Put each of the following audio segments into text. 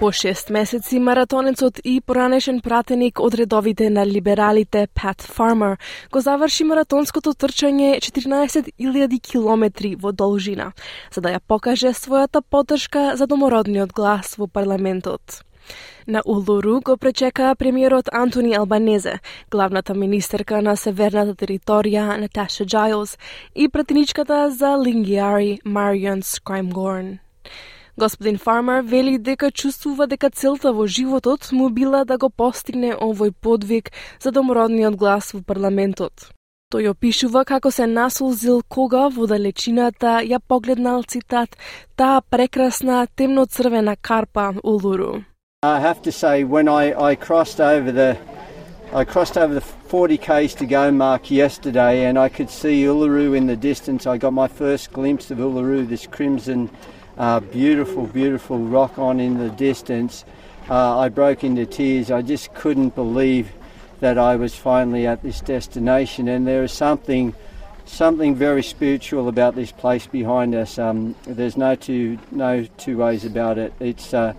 По шест месеци маратонецот и поранешен пратеник од редовите на либералите Пат Фармер го заврши маратонското трчање 14.000 километри во должина, за да ја покаже својата поддршка за домородниот глас во парламентот. На Улуру го пречека премиерот Антони Албанезе, главната министерка на северната територија Наташа Джайлс и пратеничката за Лингиари Марион Скраймгорн. Господин Фармер вели дека чувствува дека целта во животот му била да го постигне овој подвиг за домородниот глас во парламентот. Тој опишува како се насолзил кога во далечината ја погледнал цитат таа прекрасна темно-црвена карпа Улуру. I have to say, when I, I crossed over the I crossed over the 40 k's to go mark yesterday, and I could see Uluru in the distance. I got my first glimpse of Uluru, this crimson, uh, beautiful, beautiful rock on in the distance. Uh, I broke into tears. I just couldn't believe that I was finally at this destination, and there is something something very spiritual about this place behind us. Um, there's no two no two ways about it. It's uh,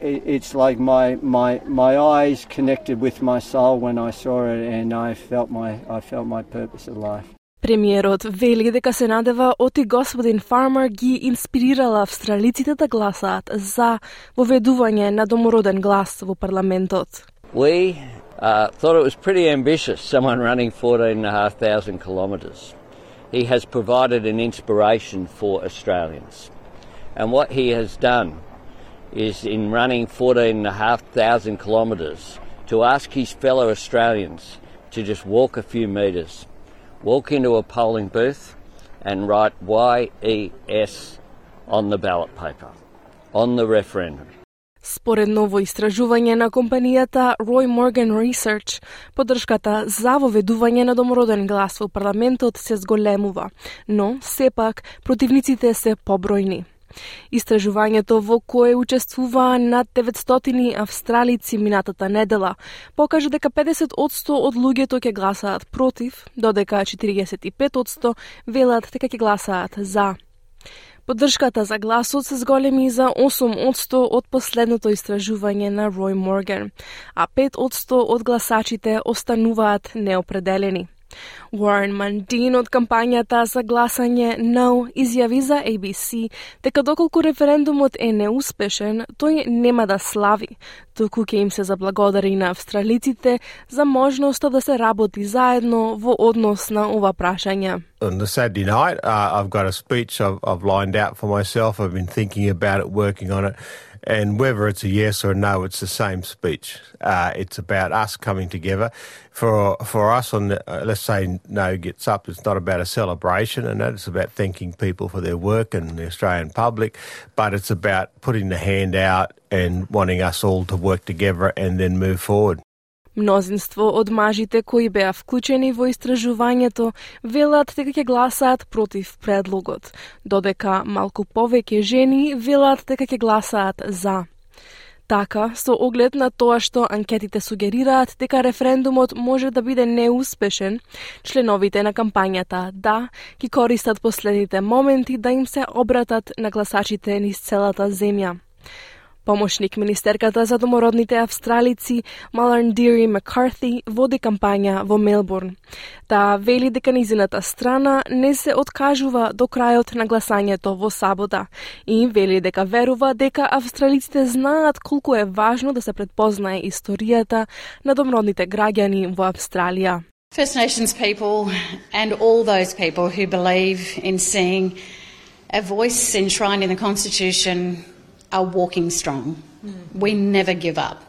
it, it's like my, my my eyes connected with my soul when I saw it, and I felt my I felt my purpose of life. Премиерот вели дека се надева оти господин Фармер ги инспирирала австралиците да гласаат за воведување на домороден глас во парламентот. We uh, thought it was pretty ambitious, someone running 14,500 kilometres. He has provided an inspiration for Australians. And what he has done is in running 14,500 kilometres to ask his fellow Australians to just walk a few metres, walk into a polling booth and write YES on the ballot paper, on the referendum. Според ново истражување на компанијата Roy Morgan Research, поддршката за воведување на домороден глас во парламентот се зголемува, но сепак противниците се побројни. Истражувањето во кое учествуваа над 900 австралици минатата недела покажа дека 50% од луѓето ќе гласаат против, додека 45% велат дека ќе гласаат за. Поддршката за гласот се зголеми за 8% од последното истражување на Рој Морган, а 5% од гласачите остануваат неопределени. Уорен Мандин од кампањата за гласање No изјави за ABC дека доколку референдумот е неуспешен, тој нема да слави, туку ќе им се заблагодари на австралиците за можноста да се работи заедно во однос на ова прашање. On the Saturday night, uh, I've got a speech I've, I've lined out for myself. I've been thinking about it, working on it. And whether it's a yes or a no, it's the same speech. Uh, it's about us coming together. For for us, on the, uh, let's say no gets up, it's not about a celebration, and that it's about thanking people for their work and the Australian public, but it's about putting the hand out and wanting us all to work together and then move forward. Мнозинство од мажите кои беа вклучени во истражувањето велат дека ќе гласаат против предлогот, додека малку повеќе жени велат дека ќе гласаат за. Така, со оглед на тоа што анкетите сугерираат дека референдумот може да биде неуспешен, членовите на кампањата Да ги користат последните моменти да им се обратат на гласачите низ целата земја. Помошник министерката за домородните австралици Маларн Дири Маккарти води кампања во Мелбурн. Таа вели дека низината страна не се откажува до крајот на гласањето во сабота и вели дека верува дека австралиците знаат колку е важно да се предпознае историјата на домородните граѓани во Австралија. First Nations people and all those people who believe in seeing a voice enshrined in the Constitution are walking strong. Mm. We never give up.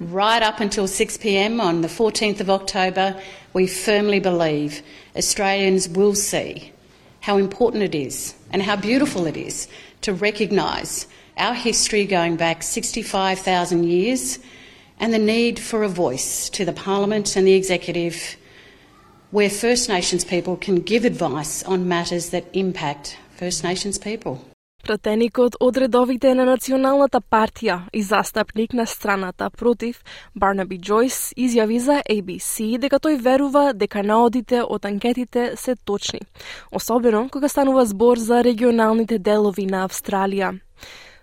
right up until 6 pm on the 14th of October, we firmly believe Australians will see how important it is and how beautiful it is to recognise our history going back 65,000 years and the need for a voice to the Parliament and the Executive where First Nations people can give advice on matters that impact First Nations people. Пратеникот од редовите на Националната партија и застапник на страната против, Барнаби Джойс, изјави за ABC дека тој верува дека наодите од анкетите се точни, особено кога станува збор за регионалните делови на Австралија.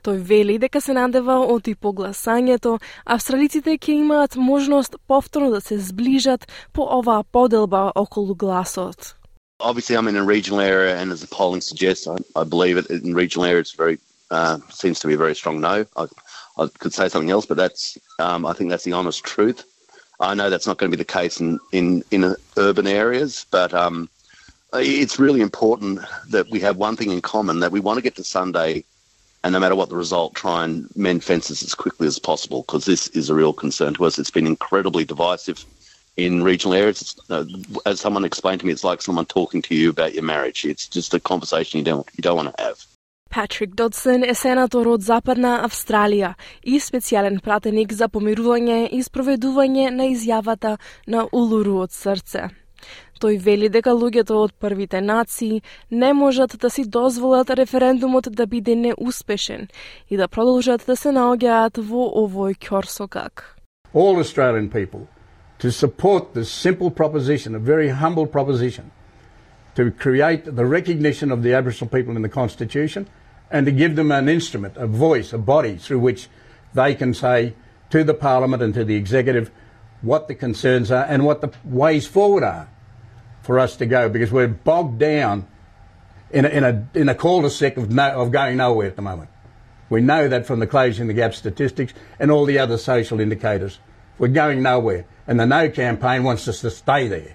Тој вели дека се надева од и погласањето, австралиците ќе имаат можност повторно да се зближат по оваа поделба околу гласот. Obviously, I'm in a regional area, and as the polling suggests, I, I believe it in regional area. It's very uh, seems to be a very strong no. I, I could say something else, but that's um, I think that's the honest truth. I know that's not going to be the case in in in uh, urban areas, but um, it's really important that we have one thing in common: that we want to get to Sunday and no matter what the result, try and mend fences as quickly as possible because this is a real concern to us. It's been incredibly divisive in regional areas. Uh, as someone explained to me, it's like someone talking to you about your marriage. It's just a conversation you don't you don't want to have. Патрик Додсен е сенатор од Западна Австралија и специјален пратеник за помирување и спроведување на изјавата на Улуру од срце. Тој вели дека луѓето од првите нации не можат да си дозволат референдумот да биде неуспешен и да продолжат да се наоѓаат во овој ќорсокак. All Australian people to support this simple proposition, a very humble proposition, to create the recognition of the Aboriginal people in the Constitution and to give them an instrument, a voice, a body through which they can say to the Parliament and to the Executive what the concerns are and what the ways forward are for us to go because we're bogged down in a, in a, in a cul-de-sac of, no, of going nowhere at the moment. We know that from the closing the gap statistics and all the other social indicators. We're going nowhere. And the No campaign wants us to stay there.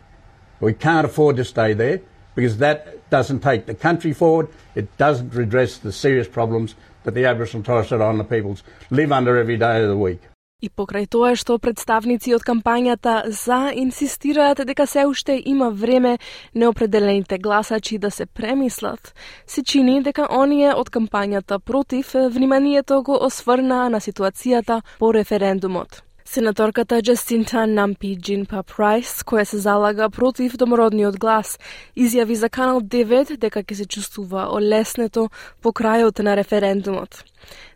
We can't afford to stay there because that doesn't take the country forward. It doesn't redress the serious problems that the Aboriginal and Torres Strait Islander peoples live under every day of the week. И покрај тоа што представници од кампањата за инсистираат дека се уште има време неопределените гласачи да се премислат, се чини дека оние од кампањата против вниманието го осврнаа на ситуацијата по референдумот. Сенаторката Джастинта Нампи Джинпа Прайс, која се залага против домородниот глас, изјави за Канал 9 дека ќе се чувствува олеснето по крајот на референдумот.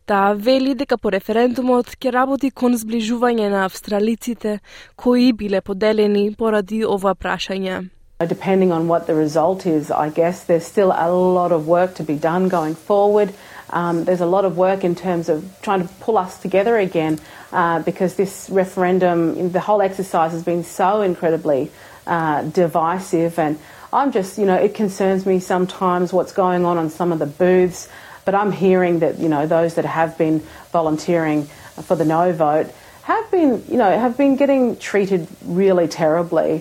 Таа вели дека по референдумот ќе работи кон зближување на австралиците кои биле поделени поради ова прашање. Uh, depending on what the result is, I guess there's still a lot of work to be done going forward. Um, there's a lot of work in terms of trying to pull us together again uh, because this referendum, the whole exercise has been so incredibly uh, divisive. And I'm just, you know, it concerns me sometimes what's going on on some of the booths. But I'm hearing that you know those that have been volunteering for the no vote have been you know have been getting treated really terribly.